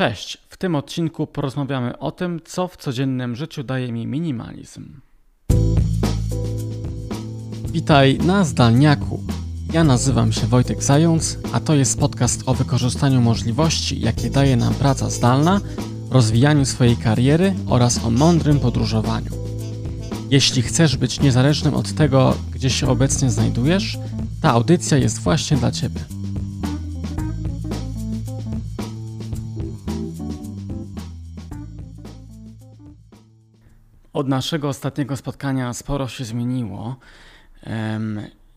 Cześć, w tym odcinku porozmawiamy o tym, co w codziennym życiu daje mi minimalizm. Witaj na zdalniaku. Ja nazywam się Wojtek Zając, a to jest podcast o wykorzystaniu możliwości, jakie daje nam praca zdalna, rozwijaniu swojej kariery oraz o mądrym podróżowaniu. Jeśli chcesz być niezależnym od tego, gdzie się obecnie znajdujesz, ta audycja jest właśnie dla Ciebie. Od naszego ostatniego spotkania sporo się zmieniło.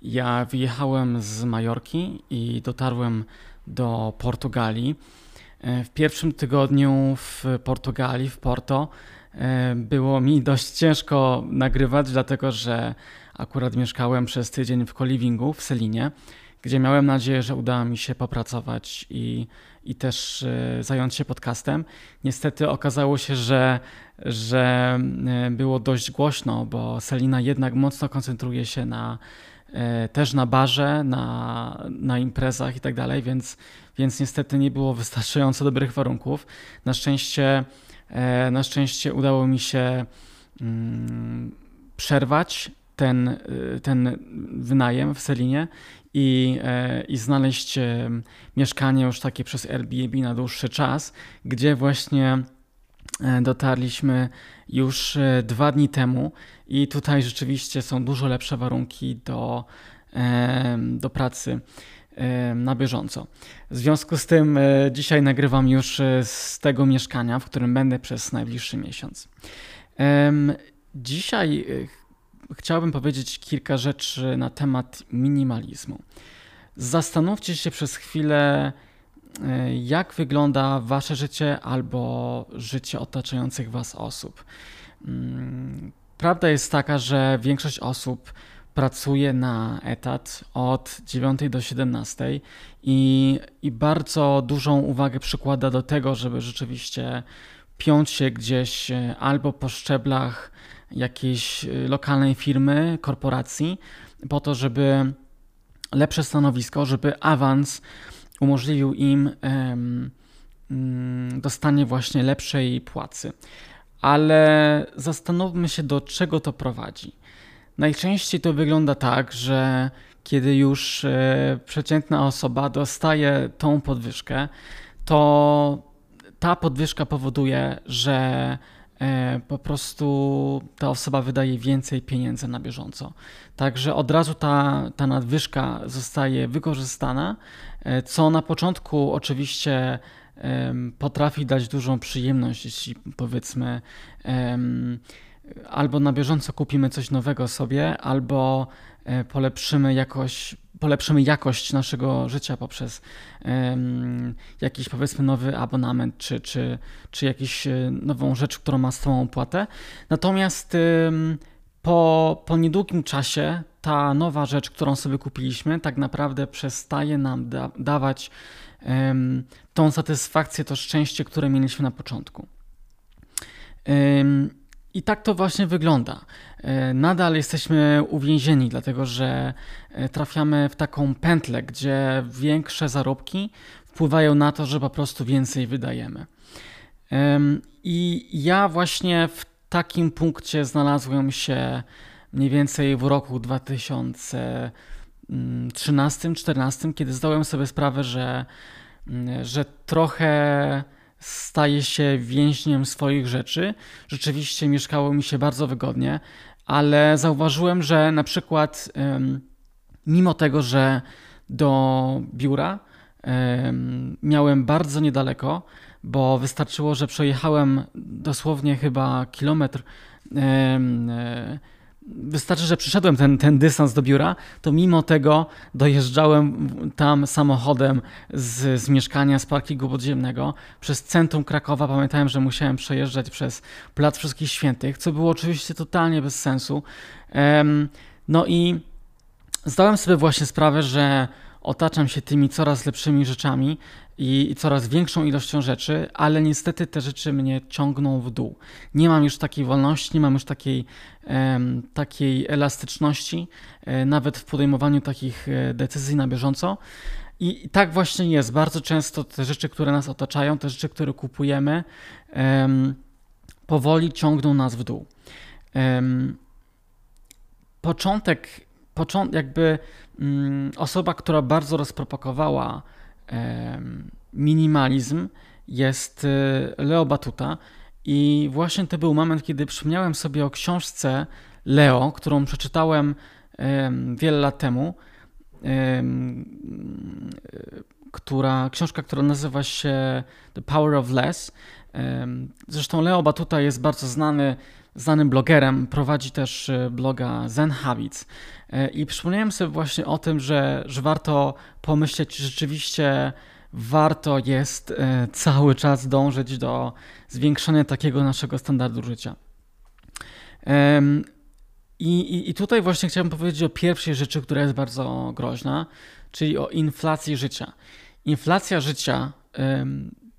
Ja wyjechałem z Majorki i dotarłem do Portugalii. E, w pierwszym tygodniu w Portugalii, w Porto, e, było mi dość ciężko nagrywać, dlatego że akurat mieszkałem przez tydzień w Kolivingu w Selinie, gdzie miałem nadzieję, że uda mi się popracować i, i też e, zająć się podcastem. Niestety okazało się, że, że było dość głośno, bo Selina jednak mocno koncentruje się na E, też na barze, na, na imprezach i tak dalej, więc, więc niestety nie było wystarczająco dobrych warunków. Na szczęście, e, na szczęście udało mi się mm, przerwać ten, e, ten wynajem w Selinie i, i znaleźć mieszkanie już takie przez Airbnb na dłuższy czas, gdzie właśnie dotarliśmy już dwa dni temu i tutaj rzeczywiście są dużo lepsze warunki do, do pracy na bieżąco. W związku z tym e, dzisiaj nagrywam już e, z tego mieszkania, w którym będę przez najbliższy miesiąc. Dzisiaj e, chciałbym powiedzieć kilka rzeczy na temat minimalizmu. Zastanówcie się przez chwilę, jak wygląda wasze życie albo życie otaczających was osób. Mm, Prawda jest taka, że większość osób pracuje na etat od 9 do 17 i, i bardzo dużą uwagę przykłada do tego, żeby rzeczywiście piąć się gdzieś e, albo po szczeblach jakiejś e, lokalnej firmy, korporacji, po to, żeby lepsze stanowisko, żeby awans umożliwił im um, dostanie właśnie lepszej płacy ale zastanówmy się, do czego to prowadzi. Najczęściej to wygląda tak, że kiedy już e, przeciętna osoba dostaje tą podwyżkę, to ta podwyżka powoduje, że po prostu ta osoba wydaje więcej pieniędzy na bieżąco. Także od razu ta, ta nadwyżka zostaje wykorzystana, e, co na początku oczywiście potrafi dać dużą przyjemność, jeśli powiedzmy albo na bieżąco kupimy coś nowego sobie, albo e, polepszymy jakoś, polepszymy jakość naszego życia poprzez um, jakiś powiedzmy nowy abonament, czy, czy, czy jakąś e, nową rzecz, którą ma stałą opłatę. Natomiast um, po, po niedługim czasie ta nowa rzecz, którą sobie kupiliśmy, tak naprawdę przestaje nam da, dawać tą satysfakcję, to szczęście, które mieliśmy na początku. I tak to właśnie wygląda. E, nadal jesteśmy uwięzieni, dlatego że e, trafiamy w taką pętlę, gdzie większe zarobki wpływają na to, że po prostu więcej wydajemy. I ja właśnie w takim punkcie znalazłem się mniej więcej w roku 2013-2014, kiedy zdałem sobie sprawę, że Mm, że trochę staje się więźniem swoich rzeczy. Rzeczywiście mieszkało mi się bardzo wygodnie, ale zauważyłem, że na przykład mimo tego, że do biura miałem bardzo niedaleko, bo wystarczyło, że przejechałem dosłownie chyba kilometr wystarczy, że przyszedłem ten, ten dystans do biura, to mimo tego dojeżdżałem tam samochodem z, z mieszkania, z parkingu podziemnego przez centrum Krakowa. Pamiętałem, że musiałem przejeżdżać przez Plac Wszystkich Świętych, co było oczywiście totalnie bez sensu. No i zdałem sobie właśnie sprawę, że otaczam się tymi coraz lepszymi rzeczami i, coraz większą ilością rzeczy, ale niestety te rzeczy mnie ciągną w dół. Nie mam już takiej wolności, nie mam już takiej, takiej elastyczności, um, nawet w podejmowaniu takich e, decyzji na bieżąco. I tak właśnie jest. Bardzo często te rzeczy, które nas otaczają, te rzeczy, które kupujemy, powoli ciągną nas w dół. Początek, początek jakby mm, osoba, która bardzo rozpropagowała minimalizm, jest y, Leo Batuta. I właśnie to był moment, kiedy przypomniałem sobie o książce Leo, którą przeczytałem wiele lat temu. Która, książka, która nazywa się The Power of Less. Zresztą Leo Batuta jest bardzo znany, znanym blogerem, prowadzi też e, bloga Zen Habits. E, I przypomniałem sobie właśnie o tym, że, że warto pomyśleć, czy rzeczywiście warto jest e, cały czas dążyć do zwiększania takiego naszego standardu życia. I, i, I tutaj właśnie chciałbym powiedzieć o pierwszej rzeczy, która jest bardzo groźna, czyli o inflacji życia. Inflacja życia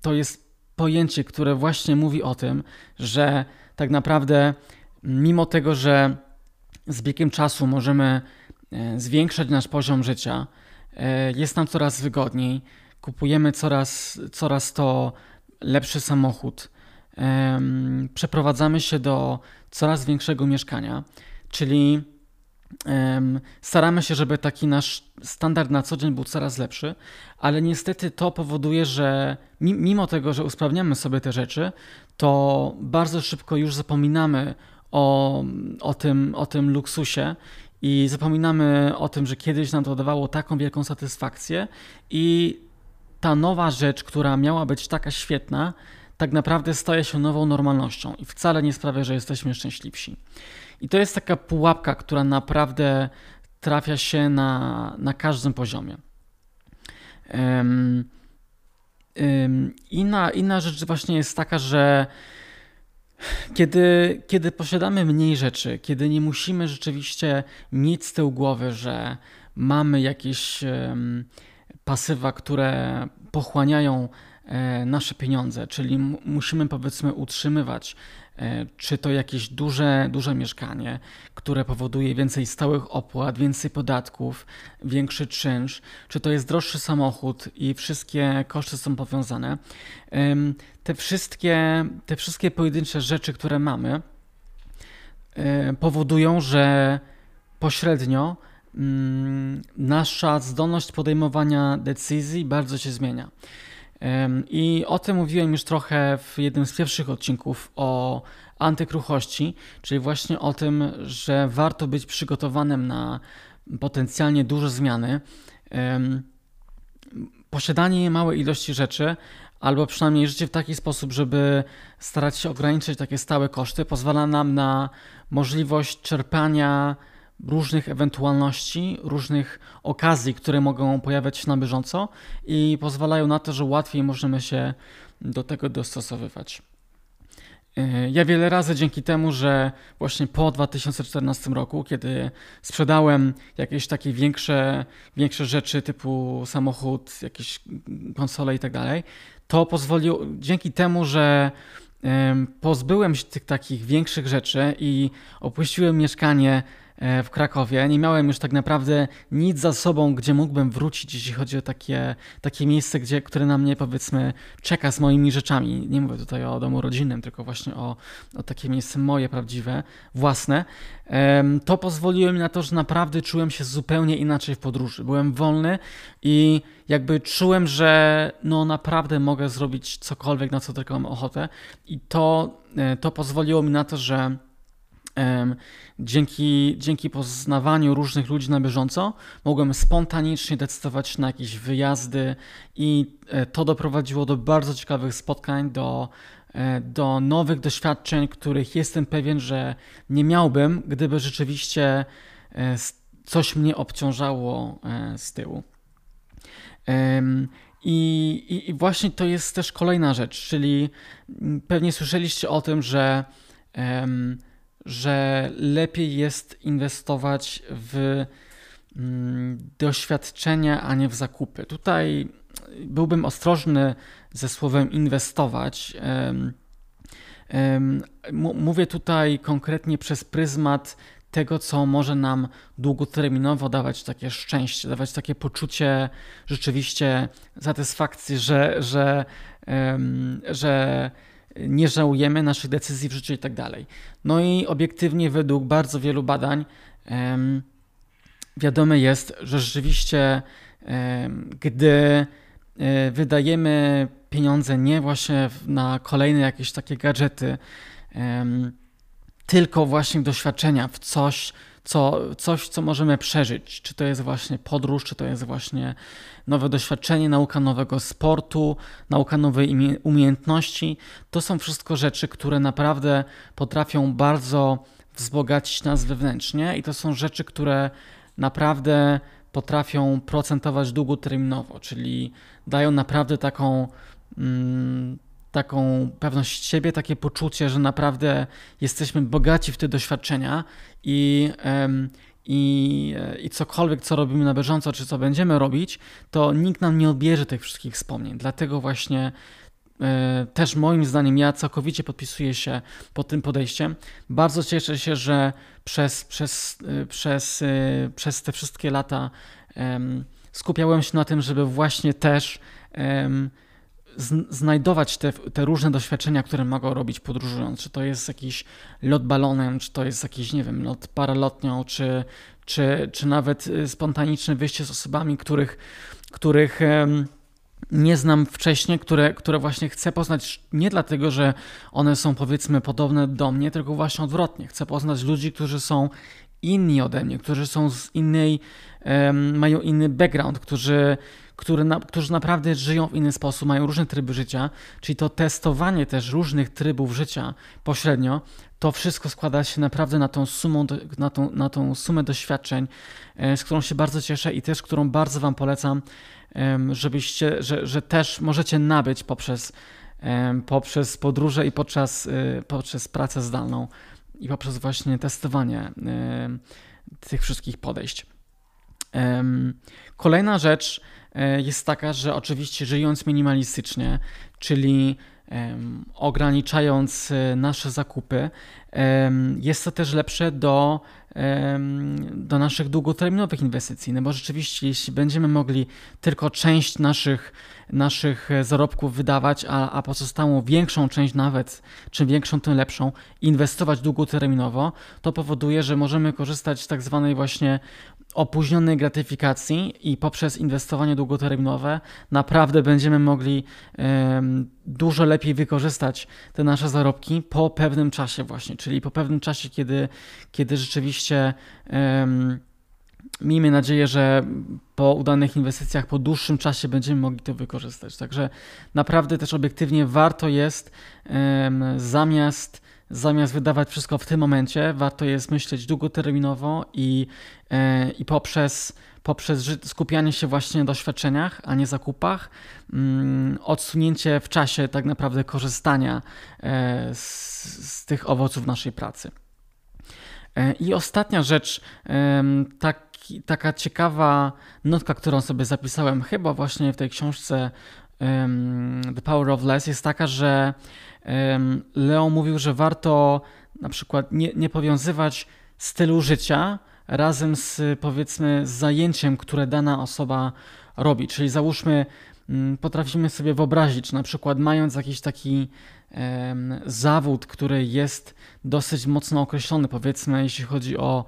to jest pojęcie, które właśnie mówi o tym, że tak naprawdę, mimo tego, że z biegiem czasu możemy e, zwiększać nasz poziom życia, e, jest nam coraz wygodniej, kupujemy coraz, coraz to lepszy samochód, przeprowadzamy się do coraz większego mieszkania, czyli staramy się, żeby taki nasz standard na co dzień był coraz lepszy, ale niestety to powoduje, że mimo tego, że usprawniamy sobie te rzeczy, to bardzo szybko już zapominamy o, o, tym, o tym luksusie i zapominamy o tym, że kiedyś nam to dawało taką wielką satysfakcję i ta nowa rzecz, która miała być taka świetna, tak naprawdę staje się nową normalnością i wcale nie sprawia, że jesteśmy szczęśliwsi. I to jest taka pułapka, która naprawdę trafia się na, na każdym poziomie. Um, inna, inna rzecz właśnie jest taka, że kiedy, kiedy posiadamy mniej rzeczy, kiedy nie musimy rzeczywiście mieć z tyłu głowy, że mamy jakieś pasywa, które pochłaniają e, nasze pieniądze, czyli musimy powiedzmy utrzymywać czy to jakieś duże, duże mieszkanie, które powoduje więcej stałych opłat, więcej podatków, większy czynsz, czy to jest droższy samochód i wszystkie koszty są powiązane. Te wszystkie, te wszystkie pojedyncze rzeczy, które mamy, e, powodują, że pośrednio mm, nasza zdolność podejmowania decyzji bardzo się zmienia. I o tym mówiłem już trochę w jednym z pierwszych odcinków o antykruchości, czyli właśnie o tym, że warto być przygotowanym na potencjalnie duże zmiany. Posiadanie małej ilości rzeczy, albo przynajmniej życie w taki sposób, żeby starać się ograniczyć takie stałe koszty, pozwala nam na możliwość czerpania różnych ewentualności, różnych okazji, które mogą pojawiać się na bieżąco i pozwalają na to, że łatwiej możemy się do tego dostosowywać. E, ja wiele razy dzięki temu, że właśnie po 2014 roku, kiedy sprzedałem jakieś takie większe, większe rzeczy typu samochód, jakieś konsole i tak dalej, to pozwoliło, dzięki temu, że pozbyłem się tych takich większych rzeczy i opuściłem mieszkanie w Krakowie. Nie miałem już tak naprawdę nic za sobą, gdzie mógłbym wrócić, jeśli chodzi o takie, takie miejsce, gdzie, które na mnie powiedzmy czeka z moimi rzeczami. Nie mówię tutaj o domu rodzinnym, tylko właśnie o, o takie miejsce moje, prawdziwe, własne. To pozwoliło mi na to, że naprawdę czułem się zupełnie inaczej w podróży. Byłem wolny i jakby czułem, że no naprawdę mogę zrobić cokolwiek, na co tylko mam ochotę. I to, e, to pozwoliło mi na to, że Dzięki, dzięki poznawaniu różnych ludzi na bieżąco mogłem spontanicznie decydować na jakieś wyjazdy i e, to doprowadziło do bardzo ciekawych spotkań, do, e, do nowych doświadczeń, których jestem pewien, że nie miałbym, gdyby rzeczywiście e, coś mnie obciążało z tyłu. I, i, właśnie to jest też kolejna rzecz, czyli pewnie słyszeliście o tym, że że lepiej jest inwestować w mm, doświadczenia, a nie w zakupy. Tutaj byłbym ostrożny ze słowem inwestować. Mówię tutaj konkretnie przez pryzmat tego, co może nam długoterminowo dawać takie szczęście, dawać takie poczucie rzeczywiście satysfakcji, że, że, że nie żałujemy naszych decyzji w życiu i tak dalej. No i obiektywnie według bardzo wielu badań wiadome jest, że rzeczywiście gdy e, wydajemy pieniądze nie właśnie na kolejne jakieś takie gadżety, tylko właśnie doświadczenia w coś, co, coś, co możemy przeżyć. Czy to jest właśnie podróż, czy to jest właśnie nowe doświadczenie, nauka nowego sportu, nauka nowej umiejętności. To są wszystko rzeczy, które naprawdę potrafią bardzo wzbogacić nas wewnętrznie i to są rzeczy, które naprawdę potrafią procentować długoterminowo, czyli dają naprawdę taką, mm, taką pewność siebie, takie poczucie, że naprawdę jesteśmy bogaci w te doświadczenia i, i, i cokolwiek, co robimy na bieżąco, czy co będziemy robić, to nikt nam nie odbierze tych wszystkich wspomnień. Dlatego właśnie e, też moim zdaniem ja całkowicie podpisuję się pod tym podejściem. Bardzo cieszę się, że przez, przez, e, przez, e, przez te wszystkie lata skupiałem się na tym, żeby właśnie też znajdować te, te różne doświadczenia, które mogą robić podróżując. Czy to jest jakiś lot balonem, czy to jest jakiś, nie wiem, lot paralotnią, czy, czy, czy nawet y, spontaniczne wyjście z osobami, których, których nie znam wcześniej, które, które właśnie chcę poznać nie dlatego, że one są powiedzmy podobne do mnie, tylko właśnie odwrotnie. Chcę poznać ludzi, którzy są inni ode mnie, którzy są z innej, um, mają inny background, którzy, który na, którzy naprawdę żyją w inny sposób, mają różne tryby życia, czyli to testowanie też różnych trybów życia pośrednio, to wszystko składa się naprawdę na tą, sumą, na tą, na tą sumę doświadczeń, e, z którą się bardzo cieszę i też którą bardzo Wam polecam, żebyście, że, że też możecie nabyć poprzez, poprzez podróże i podczas, e, poprzez pracę zdalną i poprzez właśnie testowanie tych wszystkich podejść. Kolejna rzecz e, jest taka, że oczywiście żyjąc minimalistycznie, czyli ograniczając e, nasze zakupy, jest to też lepsze do, do naszych długoterminowych inwestycji, no bo rzeczywiście jeśli będziemy mogli tylko część naszych, naszych zarobków wydawać, a, a pozostałą większą część nawet, czym większą, tym lepszą, inwestować długoterminowo, to powoduje, że możemy korzystać z tak zwanej właśnie opóźnionej gratyfikacji i poprzez inwestowanie długoterminowe naprawdę będziemy mogli um, dużo lepiej wykorzystać te nasze zarobki po pewnym czasie właśnie, czyli po pewnym czasie, kiedy, kiedy rzeczywiście um, miejmy nadzieję, że po udanych inwestycjach, po dłuższym czasie będziemy mogli to wykorzystać. Także naprawdę też obiektywnie warto jest zamiast zamiast wydawać wszystko w tym momencie, warto jest myśleć długoterminowo i, e, i poprzez, poprzez skupianie się właśnie na doświadczeniach, a nie zakupach, mm, odsunięcie w czasie tak naprawdę korzystania e, z, z tych owoców naszej pracy. E, I ostatnia rzecz, taki, taka ciekawa notka, którą sobie zapisałem chyba właśnie w tej książce The Power of Less jest taka, że Leo mówił, że warto na przykład nie, nie powiązywać stylu życia razem z powiedzmy z zajęciem, które dana osoba robi. Czyli załóżmy, mm, potrafimy sobie wyobrazić, na przykład mając jakiś taki um, zawód, który jest dosyć mocno określony, powiedzmy, jeśli chodzi o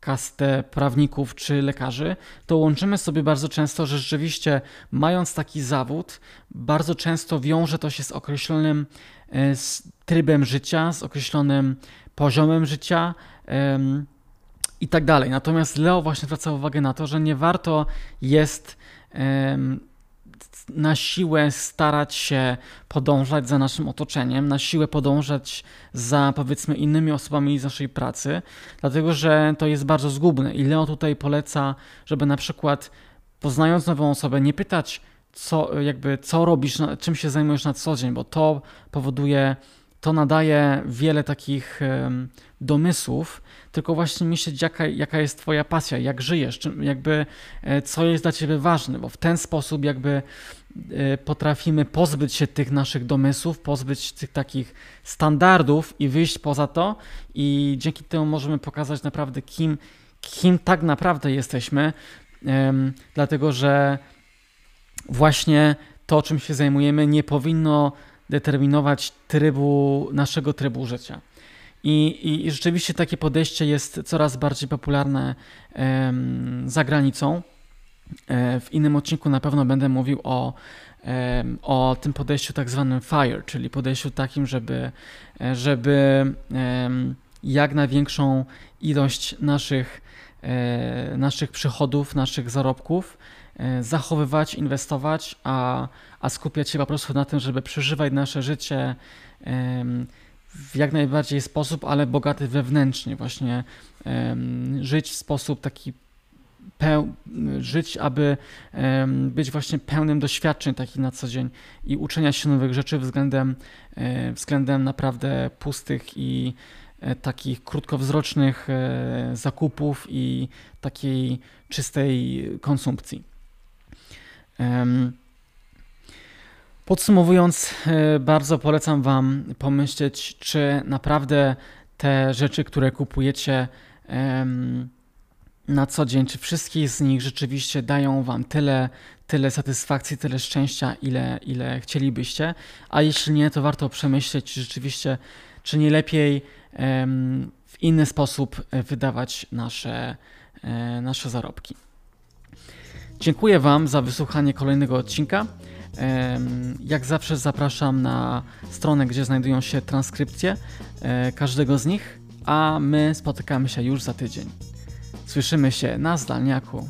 kastę prawników czy lekarzy, to łączymy sobie bardzo często, że rzeczywiście mając taki zawód, bardzo często wiąże to się z określonym e, z trybem życia, z określonym poziomem życia i tak dalej. Natomiast Leo właśnie zwraca uwagę na to, że nie warto jest na siłę starać się podążać za naszym otoczeniem, na siłę podążać za powiedzmy innymi osobami z naszej pracy, dlatego że to jest bardzo zgubne. I Leo tutaj poleca, żeby na przykład poznając nową osobę, nie pytać, co, jakby, co robisz, czym się zajmujesz na co dzień, bo to powoduje to nadaje wiele takich domysłów, tylko właśnie myśleć, jaka, jaka jest Twoja pasja, jak żyjesz, jakby e, co jest dla Ciebie ważne, bo w ten sposób jakby y, potrafimy pozbyć się tych naszych domysłów, pozbyć tych takich standardów i wyjść poza to i dzięki temu możemy pokazać naprawdę kim, kim tak naprawdę jesteśmy, dlatego że właśnie to, czym się zajmujemy, nie powinno determinować trybu, naszego trybu życia. I, I, rzeczywiście takie podejście jest coraz bardziej popularne za granicą. E, w innym odcinku na pewno będę mówił o, o tym podejściu tak zwanym FIRE, czyli podejściu takim, żeby, e, żeby jak największą ilość naszych, e, naszych przychodów, naszych zarobków zachowywać, inwestować, a, a skupiać się po prostu na tym, żeby przeżywać nasze życie w jak najbardziej sposób, ale bogaty wewnętrznie, właśnie żyć w sposób taki peł, żyć, aby um, być właśnie pełnym doświadczeń takich na co dzień i uczenia się nowych rzeczy względem, e, względem naprawdę pustych i e, takich krótkowzrocznych e, zakupów i takiej czystej konsumpcji. Podsumowując, bardzo polecam Wam pomyśleć, czy naprawdę te rzeczy, które kupujecie, na co dzień, czy wszystkie z nich rzeczywiście dają Wam tyle, tyle satysfakcji, tyle szczęścia, ile, ile chcielibyście, a jeśli nie, to warto przemyśleć, czy rzeczywiście, czy nie lepiej w inny sposób wydawać nasze, e, nasze zarobki. Dziękuję Wam za wysłuchanie kolejnego odcinka. Jak zawsze zapraszam na stronę, gdzie znajdują się transkrypcje e, każdego z nich, a my spotykamy się już za tydzień. Słyszymy się na zdalniaku.